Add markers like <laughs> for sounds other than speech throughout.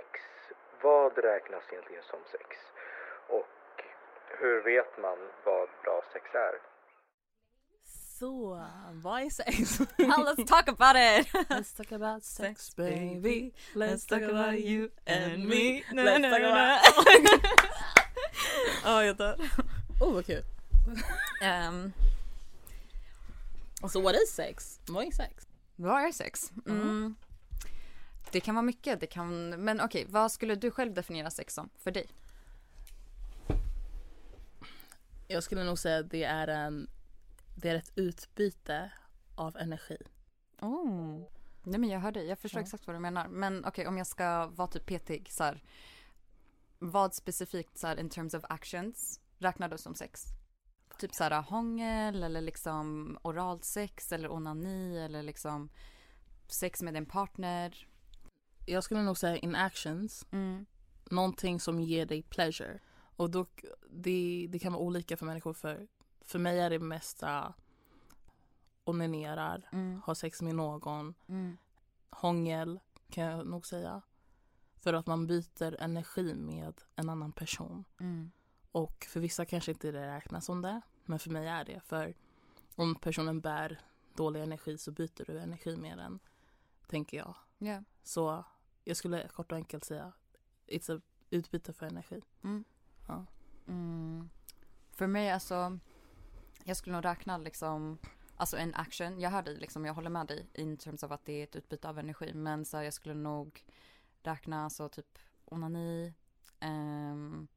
Sex. Vad räknas egentligen som sex? Och hur vet man vad bra sex är? Så, vad är sex? <laughs> Now let's talk about it! Let's talk about sex baby. Let's talk about you and me. Let's talk about... <laughs> Ja, jag dör. <laughs> oh vad kul. Ehm, Så what is sex? Vad är sex? vad är sex? Mm. Det kan vara mycket, det kan, men okej, vad skulle du själv definiera sex som för dig? Jag skulle nog säga att det är en det är ett utbyte av energi. Oh. Nej men jag hör dig, jag förstår Ja. exakt vad du menar. Men okej, om jag ska vara typ petig så här. Vad specifikt så här in terms of actions räknar du som sex? Typ så här hångel eller liksom oralsex eller onani eller liksom sex med en partner. Jag skulle nog säga in actions, Mm. någonting som ger dig pleasure. Och då, det, det kan vara olika för människor. För, för mig är det mesta onanerar, Mm. ha sex med någon, Mm. hångel kan jag nog säga. För att man byter energi med en annan person. Mm. Och för vissa kanske inte det räknas som det. Men för mig är det. För om personen bär dålig energi så byter du energi med den. Tänker jag. Ja. Så jag skulle kort och enkelt säga it's a utbyte för energi. Mm. Ja. Mm. För mig alltså, jag skulle nog räkna liksom, alltså en action. Jag hör dig liksom, jag håller med dig in terms av att det är ett utbyte av energi. Men så här, jag skulle nog räkna så typ onani, ehm,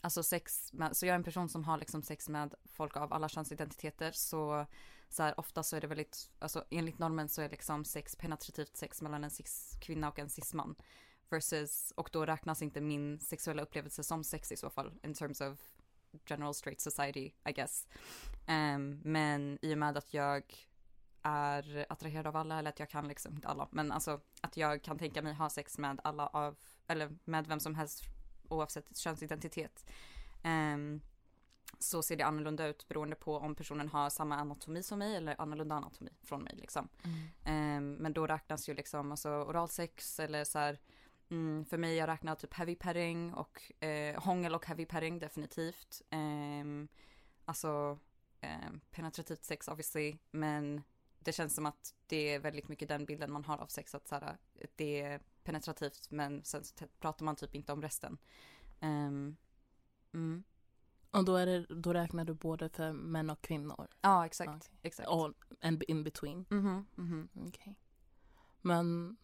alltså sex med, så jag är en person som har liksom sex med folk av alla könsidentiteter. Så så här, ofta så är det väldigt, alltså enligt normen så är liksom sex penetrativt sex mellan en cis-kvinna och en cis-man. Versus, och då räknas inte min sexuella upplevelse som sex i så fall, in terms of general straight society, I guess. Um, men i och med att jag är attraherad av alla, eller att jag kan liksom, inte alla, men alltså att jag kan tänka mig ha sex med alla av, eller med vem som helst oavsett könsidentitet. Ehm, så ser det annorlunda ut beroende på om personen har samma anatomi som mig eller annorlunda anatomi från mig liksom. Ehm, men då räknas ju liksom alltså oralsex eller så här mm, för mig jag räknar typ heavy petting och eh, hångel och heavy petting definitivt. Um, alltså ehm, penetrativt sex obviously men det känns som att det är väldigt mycket den bilden man har av sex att så här, det är penetrativt men sen så pratar man typ inte om resten. Ehm, mm. Och då, är det, då räknar du både för män och kvinnor? Ja exakt. Okej. exakt. Och en in between? Mhm, mhm. Okej. Men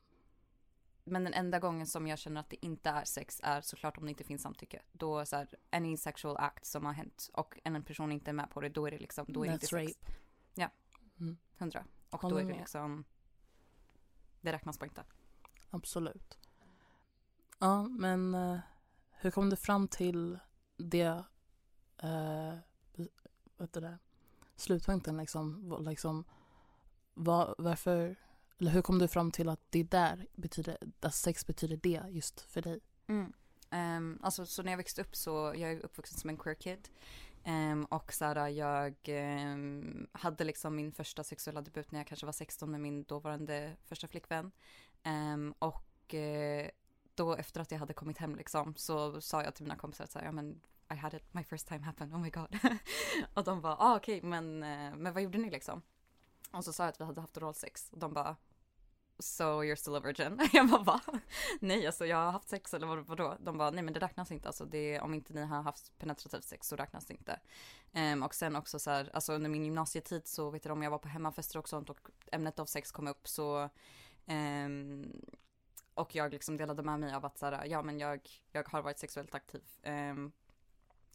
Men den enda gången som jag känner att det inte är sex är såklart om det inte finns samtycke. Då så här, any sexual act som har hänt och en person inte är med på det, då är det liksom, då är det inte That's sex. rape. Ja. Mm. Hundra. Och då är det med. liksom, det räknas bara inte. Absolut. Ja, men eh, hur kom du fram till det, uh, vet du det, slutpunkten liksom, liksom var, varför, eller hur kom du fram till att det där betyder, att sex betyder det just för dig? Mm. Um, alltså så när jag växte upp så, jag är uppvuxen som en queer kid. Um, och så här, jag um, hade liksom min första sexuella debut när jag kanske var 16 med min dåvarande första flickvän. Um, och uh, då efter att jag hade kommit hem liksom så sa jag till mina kompisar att så här, ja men I had it, my first time happened, oh my god. <laughs> och de bara, ah okej men, uh, men vad gjorde ni liksom? Och så sa jag att vi hade haft oralsex och de bara So you're still a virgin? <laughs> Jag bara va? Nej alltså jag har haft sex eller vad, vadå? De bara nej men det räknas inte alltså det, om inte ni har haft penetrativt sex så räknas det inte. Um, och sen också så här, alltså under min gymnasietid så vet du om jag var på hemmafester och sånt och ämnet av sex kom upp så ehm, och jag liksom delade med mig av att så här, ja men jag, jag har varit sexuellt aktiv. Ehm,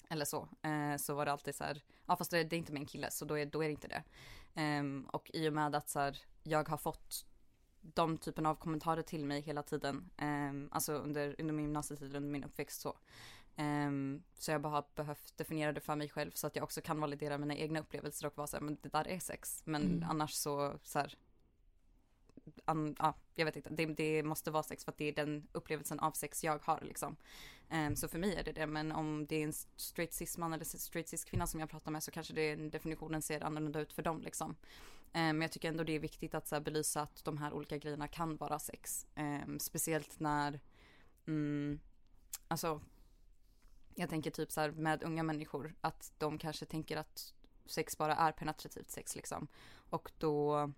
eller så, eh, så var det alltid så här, ja fast det, det är inte en kille så då är, då är det inte det. Ehm, och i och med att så här, jag har fått de typen av kommentarer till mig hela tiden, alltså under, under min gymnasietid, under min uppväxt så. Så jag bara har behövt definiera det för mig själv så att jag också kan validera mina egna upplevelser och vara så här, men det där är sex. Men Mm. annars så, så här, an, ja, jag vet inte, det, det måste vara sex för att det är den upplevelsen av sex jag har liksom. Um, så för mig är det det, men om det är en straight cis-man eller straight cis-kvinna som jag pratar med så kanske det, definitionen ser annorlunda ut för dem liksom. Ehm, Men jag tycker ändå det är viktigt att så här, belysa att de här olika grejerna kan vara sex. Um, speciellt när, um, alltså, jag tänker typ så här med unga människor, att de kanske tänker att sex bara är penetrativt sex liksom. Och då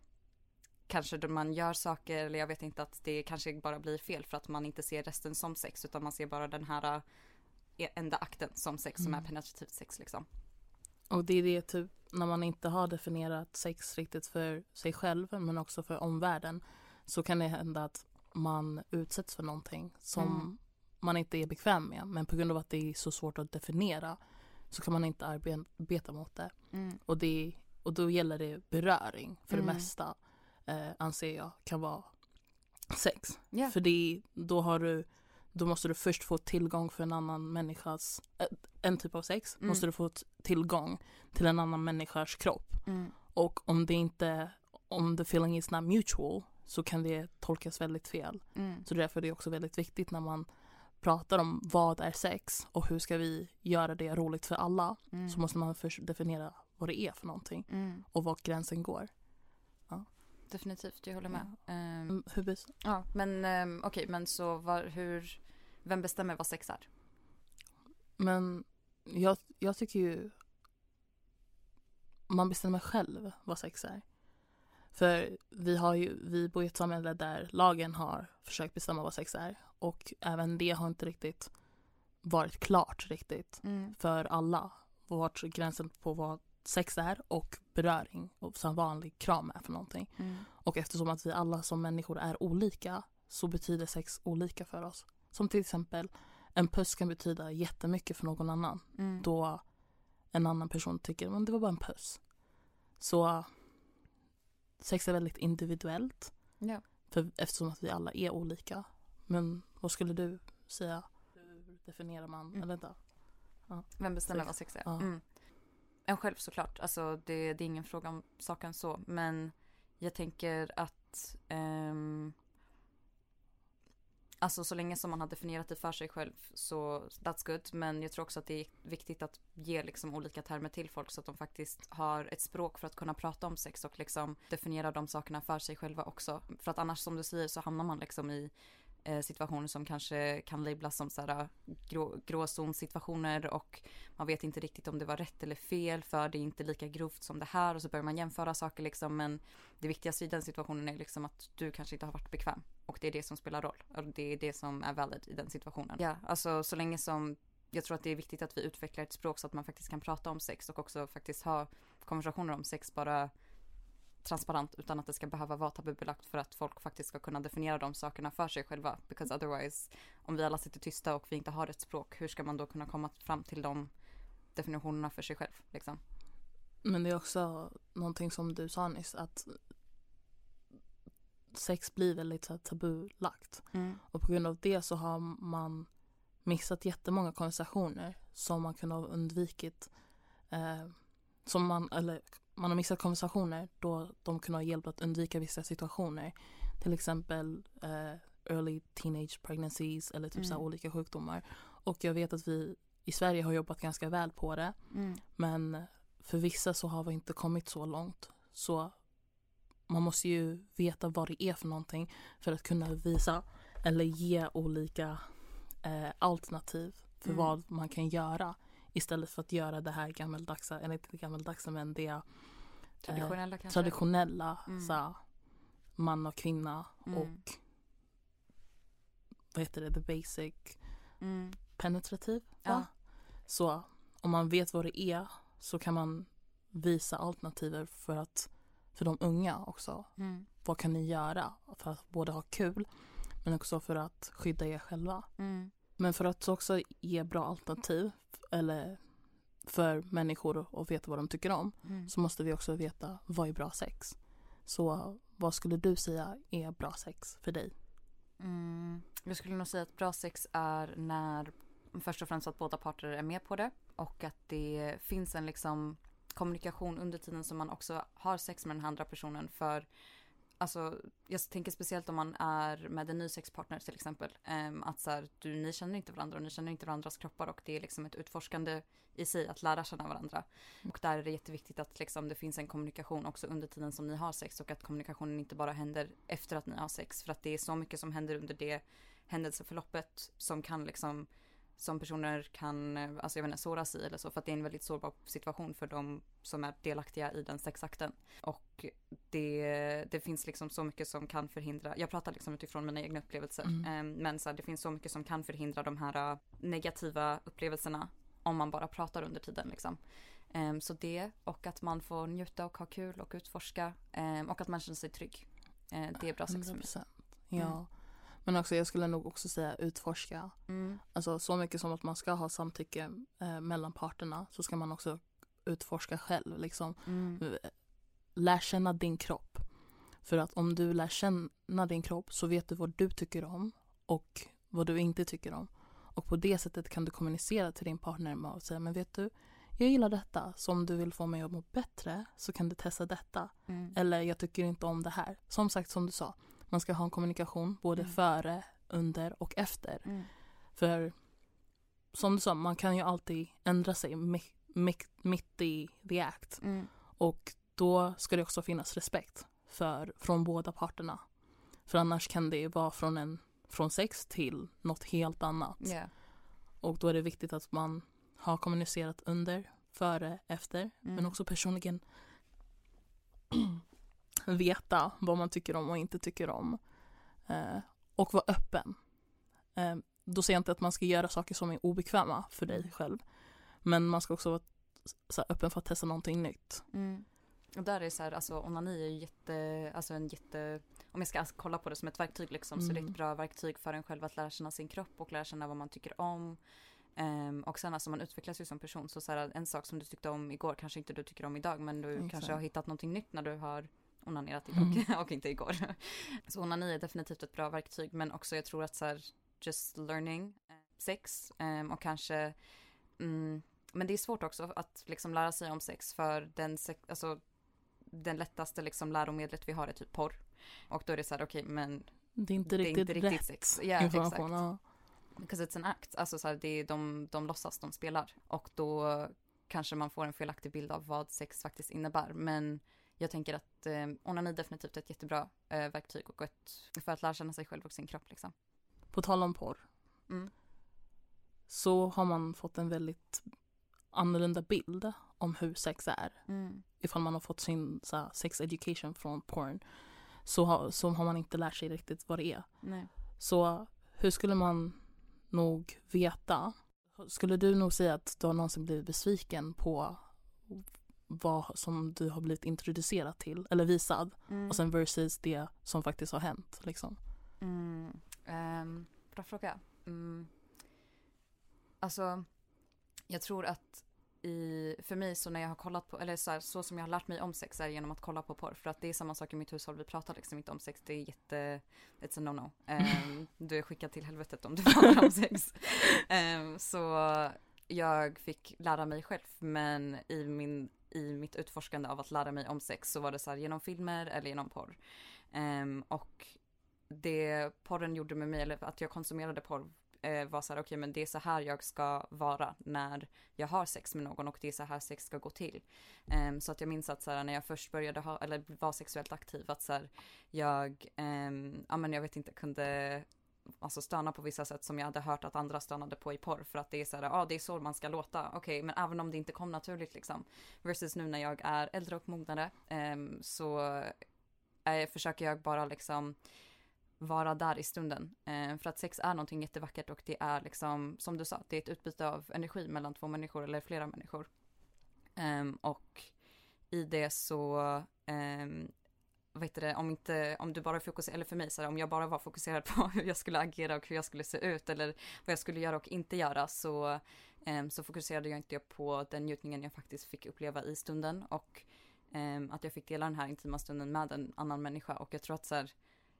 kanske man gör saker, eller jag vet inte, att det kanske bara blir fel för att man inte ser resten som sex, utan man ser bara den här eh, enda akten som sex som är Mm. penetrativt sex liksom. Och det är det typ när man inte har definierat sex riktigt för sig själv men också för omvärlden så kan det hända att man utsätts för någonting som Mm. man inte är bekväm med men på grund av att det är så svårt att definiera så kan man inte arbeta mot det. Mm. Och, det, och då gäller det beröring för Mm. det mesta eh, anser jag kan vara sex. Ja. För det, då, har du, då måste du först få tillgång för en annan människas, eh, en typ av sex, Mm. måste du få tillgång till en annan människas kropp. Mm. Och om det inte, om the feeling is not mutual så kan det tolkas väldigt fel. Mm. Så därför är det också väldigt viktigt när man pratar om vad är sex och hur ska vi göra det roligt för alla Mm. så måste man först definiera vad det är för någonting Mm. och var gränsen går. Definitivt, jag håller med. Ehm, Mm, Hur bes- ja, men um, okej, men så var, hur, vem bestämmer vad sex är? Men jag, jag tycker ju man bestämmer själv vad sex är. För vi, har ju, vi bor i ett samhälle där lagen har försökt bestämma vad sex är och även det har inte riktigt varit klart riktigt Mm. för alla. Vart gränsen på vad sex är och beröring och som vanlig kram är för någonting. Mm. Och eftersom att vi alla som människor är olika så betyder sex olika för oss. Som till exempel en puss kan betyda jättemycket för någon annan Mm. då en annan person tycker men det var bara en puss. Så sex är väldigt individuellt Ja. för, eftersom att vi alla är olika. Men vad skulle du säga? Hur definierar man? Mm. Eller då? Vem bestämmer Sex. vad sex är? Ja. Mm. En själv såklart. Alltså det, det är ingen fråga om saken så. Men jag tänker att um, Alltså så länge som man har definierat det för sig själv så that's good. Men jag tror också att det är viktigt att ge liksom olika termer till folk så att de faktiskt har ett språk för att kunna prata om sex och liksom definiera de sakerna för sig själva också. För att annars som du säger så hamnar man liksom i Eh, situationer som kanske kan lablas som så här, ah, grå, gråzonsituationer och man vet inte riktigt om det var rätt eller fel för det är inte lika grovt som det här och så börjar man jämföra saker liksom men det viktigaste i den situationen är liksom att du kanske inte har varit bekväm och det är det som spelar roll och det är det som är valid i den situationen. Ja, alltså så länge som jag tror att det är viktigt att vi utvecklar ett språk så att man faktiskt kan prata om sex och också faktiskt ha konversationer om sex bara transparent utan att det ska behöva vara tabubelagt för att folk faktiskt ska kunna definiera de sakerna för sig själva. Because otherwise, om vi alla sitter tysta och vi inte har ett språk, hur ska man då kunna komma fram till de definitionerna för sig själv? Liksom? Men det är också någonting som du sa nyss att sex blir väldigt så här tabulagt. Mm. Och på grund av det så har man missat jättemånga konversationer som man kunde ha undvikit. Eh, som man, eller man har missat konversationer då de kunde ha hjälpt att undvika vissa situationer. Till exempel eh, early teenage pregnancies eller typ så här Mm. olika sjukdomar. Och jag vet att vi i Sverige har jobbat ganska väl på det. Mm. Men för vissa så har vi inte kommit så långt. Så man måste ju veta vad det är för någonting för att kunna visa eller ge olika eh, alternativ för Mm. vad man kan göra istället för att göra det här gammeldagsa, eller inte gammeldagsa men det Traditionella kanske? traditionella Mm. så man och kvinna Mm. och vad heter det, the basic Mm. penetrativ. Ja. Så om man vet vad det är så kan man visa alternativer för att för de unga också. Mm. Vad kan ni göra för att både ha kul men också för att skydda er själva. Mm. Men för att också ge bra alternativ eller för människor att veta vad de tycker om Mm. så måste vi också veta vad är bra sex. Så vad skulle du säga är bra sex för dig? Mm. Jag skulle nog säga att bra sex är när först och främst att båda parter är med på det och att det finns en liksom kommunikation under tiden som man också har sex med den andra personen för Alltså, jag tänker speciellt om man är med en ny sexpartner till exempel. Ehm, att så här, du, ni känner inte varandra och ni känner inte varandras kroppar och det är liksom ett utforskande i sig att lära känna varandra. Och där är det jätteviktigt att liksom, det finns en kommunikation också under tiden som ni har sex och att kommunikationen inte bara händer efter att ni har sex. För att det är så mycket som händer under det händelseförloppet som kan liksom som personer kan, eh, alltså jag vet inte, såras i eller så för att det är en väldigt sårbar situation för de som är delaktiga i den sexakten. Och det, det finns liksom så mycket som kan förhindra, jag pratar liksom utifrån mina egna upplevelser, Mm. Ehm, men så här, det finns så mycket som kan förhindra de här eh, negativa upplevelserna om man bara pratar under tiden liksom. Ehm, så det och att man får njuta och ha kul och utforska ehm, och att man känner sig trygg. Eh, det är bra sex för mig. 100%. Ja. Men också jag skulle nog också säga utforska. Mm. Alltså så mycket som att man ska ha samtycke eh, mellan parterna så ska man också utforska själv. Liksom. Mm. Lär känna din kropp. För att om du lär känna din kropp så vet du vad du tycker om och vad du inte tycker om. Och på det sättet kan du kommunicera till din partner med att säga men vet du, jag gillar detta. Så om du vill få mig att må bättre så kan du testa detta. Mm. Eller jag tycker inte om det här. Som sagt som du sa, man ska ha en kommunikation både Mm. före, under och efter. Mm. För som du sa, man kan ju alltid ändra sig mi- mi- mitt i the act. Mm. Och då ska det också finnas respekt för, från båda parterna. För annars kan det vara från, en, från sex till något helt annat. Yeah. Och då är det viktigt att man har kommunicerat under, före, efter. Men Mm. också personligen veta vad man tycker om och inte tycker om. Eh, och vara öppen. Eh, då säger jag inte att man ska göra saker som är obekväma för dig Mm. själv. Men man ska också vara så öppen för att testa någonting nytt. Mm. Och där är så här, alltså onani är ju jätte, alltså en jätte, om jag ska alltså kolla på det som ett verktyg liksom, så det är Mm. ett bra verktyg för en själv att lära känna sin kropp och lära känna vad man tycker om. Ehm, och sen alltså man utvecklas ju som person, så, så här, en sak som du tyckte om igår kanske inte du tycker om idag, men du Exakt. kanske har hittat någonting nytt när du har onanerat idag Mm. <laughs> och inte igår. Så onani är definitivt ett bra verktyg, men också jag tror att så här, just learning eh, sex ehm, och kanske mm, men det är svårt också att liksom lära sig om sex för den, sex, alltså, den lättaste liksom läromedlet vi har är typ porr. Och då är det så här, okej men Det är inte det är riktigt, inte riktigt sex. Ja, exakt. information. Ja. Because it's an act. Alltså så här, det är de, de låtsas, de spelar. Och då kanske man får en felaktig bild av vad sex faktiskt innebär. Men jag tänker att eh, onani definitivt är ett jättebra eh, verktyg och ett, för att lära känna sig själv och sin kropp liksom. På tal om porr Mm. så har man fått en väldigt annorlunda bild om hur sex är. Mm. Ifall man har fått sin så här, sex education från porn så har, så har man inte lärt sig riktigt vad det är. Nej. Så hur skulle man nog veta? Skulle du nog säga att du har någonsin blivit besviken på vad som du har blivit introducerad till eller visad Mm. och sen versus det som faktiskt har hänt liksom? Mm. ehm, bra fråga. Mm. Alltså, jag tror att i, för mig så när jag har kollat på, eller så, här, så som jag har lärt mig om sex är genom att kolla på porr. För att det är samma sak i mitt hushåll, vi pratar liksom inte om sex, det är jätte, it's a no-no. Ehm, <laughs> du är skickad till helvetet om du pratar om sex. Ehm, så jag fick lära mig själv, men i, min, i mitt utforskande av att lära mig om sex så var det så här genom filmer eller genom porr. Um, och det porren gjorde med mig, eller att jag konsumerade porr eh, var så här, okej men det är så här jag ska vara när jag har sex med någon och det är så här sex ska gå till. Um, så att jag minns att så här, när jag först började ha, eller var sexuellt aktiv, att så här, jag, um, ja men jag vet inte, kunde alltså stöna på vissa sätt som jag hade hört att andra stönade på i porr för att det är så här, ja ah, det är så man ska låta, okej men även om det inte kom naturligt liksom. Versus nu när jag är äldre och mognare ehm, så eh, försöker jag bara liksom vara där i stunden. Eh, för att sex är någonting jättevackert och det är liksom, som du sa, det är ett utbyte av energi mellan två människor eller flera människor. Ehm, och i det så, ehm, vet du det, om inte, om du bara fokuserar, eller för mig så här, om jag bara var fokuserad <laughs> på hur jag skulle agera och hur jag skulle se ut eller vad jag skulle göra och inte göra så Ehm, så fokuserade jag inte på den njutningen jag faktiskt fick uppleva i stunden och ehm, att jag fick dela den här intima stunden med en annan människa. Och jag tror att så här,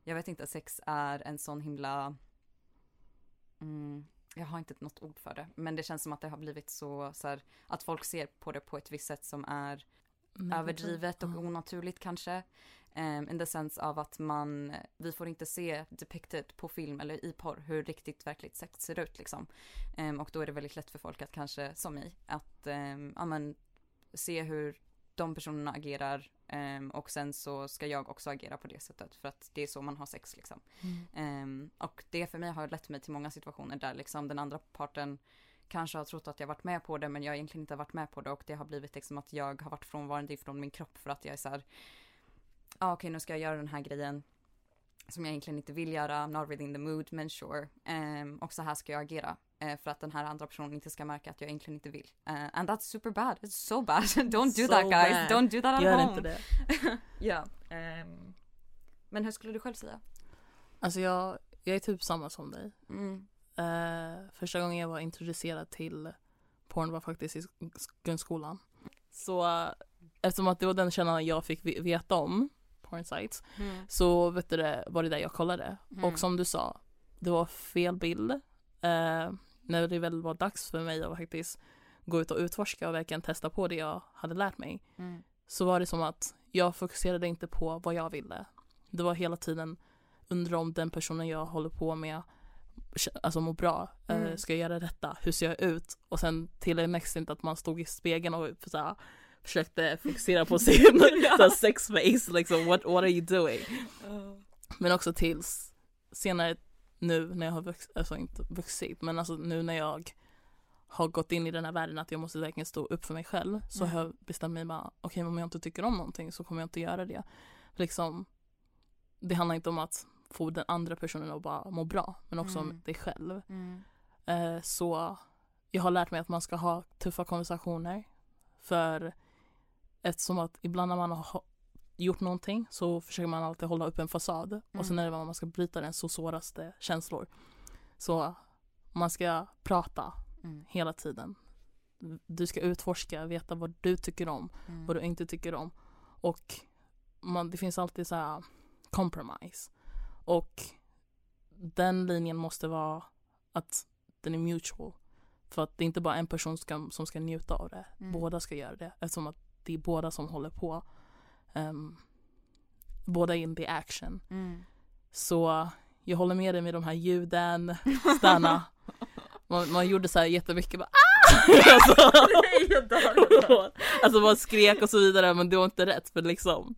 jag vet inte, sex är en sån himla mm, jag har inte något ord för det, men det känns som att det har blivit så, så här, att folk ser på det på ett visst sätt som är överdrivet och onaturligt kanske. Um, in the sense av att man, vi får inte se depicted på film eller i porr hur riktigt verkligt sex ser ut liksom. Ehm, och då är det väldigt lätt för folk att kanske, som mig, att um, ja, men, se hur de personerna agerar ehm, och sen så ska jag också agera på det sättet för att det är så man har sex liksom. Mm. Ehm, och det för mig har lett mig till många situationer där liksom den andra parten kanske har trott att jag varit med på det men jag egentligen inte har varit med på det och det har blivit liksom att jag har varit frånvarande ifrån min kropp för att jag är så här, ah, okej nu ska jag göra den här grejen som jag egentligen inte vill göra, not really in the mood, men sure. Ehm, och så här ska jag agera. eh, för att den här andra personen inte ska märka att jag egentligen inte vill. Eh, and that's super bad, it's so bad. <laughs> Don't do So that guys, bad. don't do that at Gör home. inte det. <laughs> Ja. ehm, men hur skulle du själv säga? Alltså jag, jag är typ samma som dig. Mm. Eh, första gången jag var introducerad till porn var faktiskt i sk- grundskolan. Så eftersom att det var den källan jag fick ve- veta om, porn sites, Mm. så vet du, det, var det där jag kollade. Mm. Och som du sa, det var fel bild. Eh, när det väl var dags för mig att faktiskt gå ut och utforska och verkligen testa på det jag hade lärt mig Mm. så var det som att jag fokuserade inte på vad jag ville. Det var hela tiden undra om den personen jag håller på med alltså mår bra. Eh, Mm. ska jag göra detta? Hur ser jag ut? Och sen till next inte att man stod i spegeln och så här, försökte fokusera på sin <laughs> så här, sex face liksom. What, what are you doing? Men också tills senare nu när jag har vuxit, alltså inte vuxit, men alltså nu när jag har gått in i den här världen att jag måste verkligen stå upp för mig själv så Mm. har jag bestämt mig bara, okej om jag inte tycker om någonting så kommer jag inte göra det. Liksom, det handlar inte om att få den andra personen att bara må bra, men också Mm. om dig själv. Mm. Eh, så jag har lärt mig att man ska ha tuffa konversationer. För eftersom att ibland när man har ha- gjort någonting så försöker man alltid hålla upp en fasad. Och sen Mm. är det när man ska bryta den så såras det känslor. Så man ska prata Mm. hela tiden. Du ska utforska, veta vad du tycker om, Mm. vad du inte tycker om. Och man, det finns alltid så här compromise. Och den linjen måste vara att den är mutual. För att det är inte bara en person ska, som ska njuta av det. Mm. Båda ska göra det. Eftersom att det är båda som håller på. Um, båda in the action. Mm. Så jag håller med dig med de här ljuden, stanna. Man, man gjorde så här jättemycket bara ah! alltså, alltså man skrek och så vidare men det var inte rätt för liksom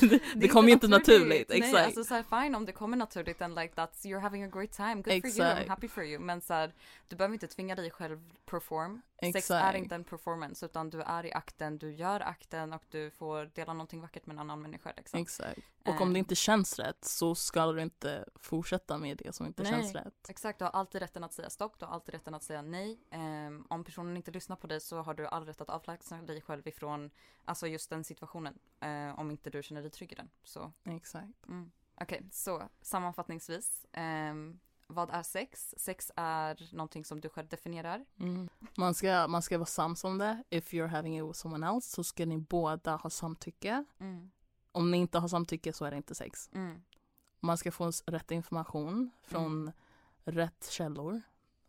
det, <laughs> det kom ju inte naturligt. Nej, Exakt. alltså så här, fine om det kommer naturligt and like that's you're having a great time, good for you, I'm Exakt. happy for you. Men så här, du behöver inte tvinga dig själv perform. Sex Exakt. är inte en performance utan du är i akten, du gör akten och du får dela någonting vackert med en annan människa liksom. Exakt. Och om Eh. det inte känns rätt så ska du inte fortsätta med det som inte Nej. känns rätt. Exakt, du har alltid rätten att säga stopp, du har alltid rätten att säga nej. Ehm, om personen inte lyssnar på dig så har du all rätt att avlägsna dig själv ifrån alltså just den situationen. eh, om inte du känner dig trygg i den. Så, Exakt. mm. Okej, så sammanfattningsvis. ehm, vad är sex? Sex är någonting som du själv definierar. Mm. Man, ska, man ska vara sams om det. If you're having it with someone else så ska ni båda ha samtycke. Mm. Om ni inte har samtycke så är det inte sex. Mm. Man ska få rätt information från Mm. rätt källor.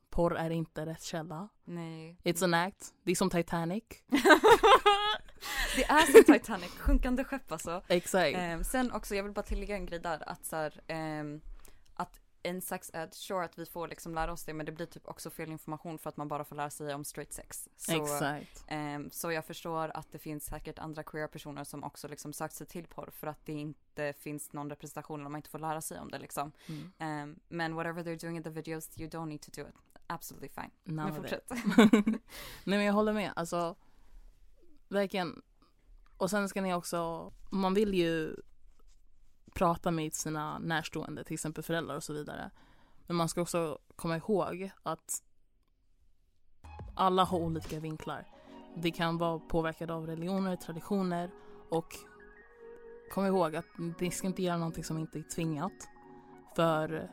Porr är inte rätt källa. Nej. It's an act. Det är som Titanic. <laughs> det är som Titanic, sjunkande skepp alltså. Exakt. Ehm, sen också, jag vill bara tillägga en grej där, att så här, att en sex ed, sure att vi får liksom lära oss det, men det blir typ också fel information för att man bara får lära sig om straight sex. Så, Exakt. ehm, så jag förstår att det finns säkert andra queer personer som också liksom sökt sig till porr för att det inte finns någon representation eller man inte får lära sig om det liksom. Mm. Ehm, men whatever they're doing in the videos, you don't need to do it. Absolutely fine. None Men of it. fortsätt. <laughs> Nej men jag håller med. Alltså, verkligen. Och sen ska ni också, man vill ju prata med sina närstående, till exempel föräldrar och så vidare. Men man ska också komma ihåg att alla har olika vinklar. Det kan vara påverkat av religioner, traditioner och kom ihåg att ni ska inte göra någonting som inte är tvingat. För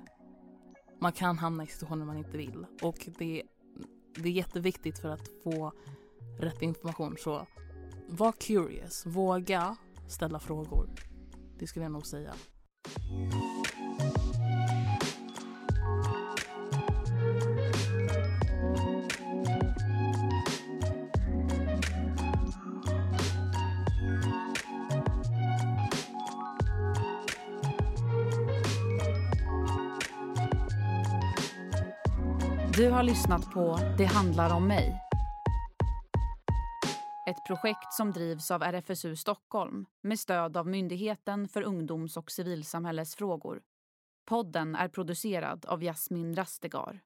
man kan hamna i situationer man inte vill och det det är jätteviktigt för att få rätt information. Så var curious, våga ställa frågor. Det skulle jag nog säga. Du har lyssnat på Det handlar om mig. Ett projekt som drivs av RFSU Stockholm med stöd av Myndigheten för ungdoms och civilsamhällesfrågor. Podden är producerad av Jasmin Rastegar.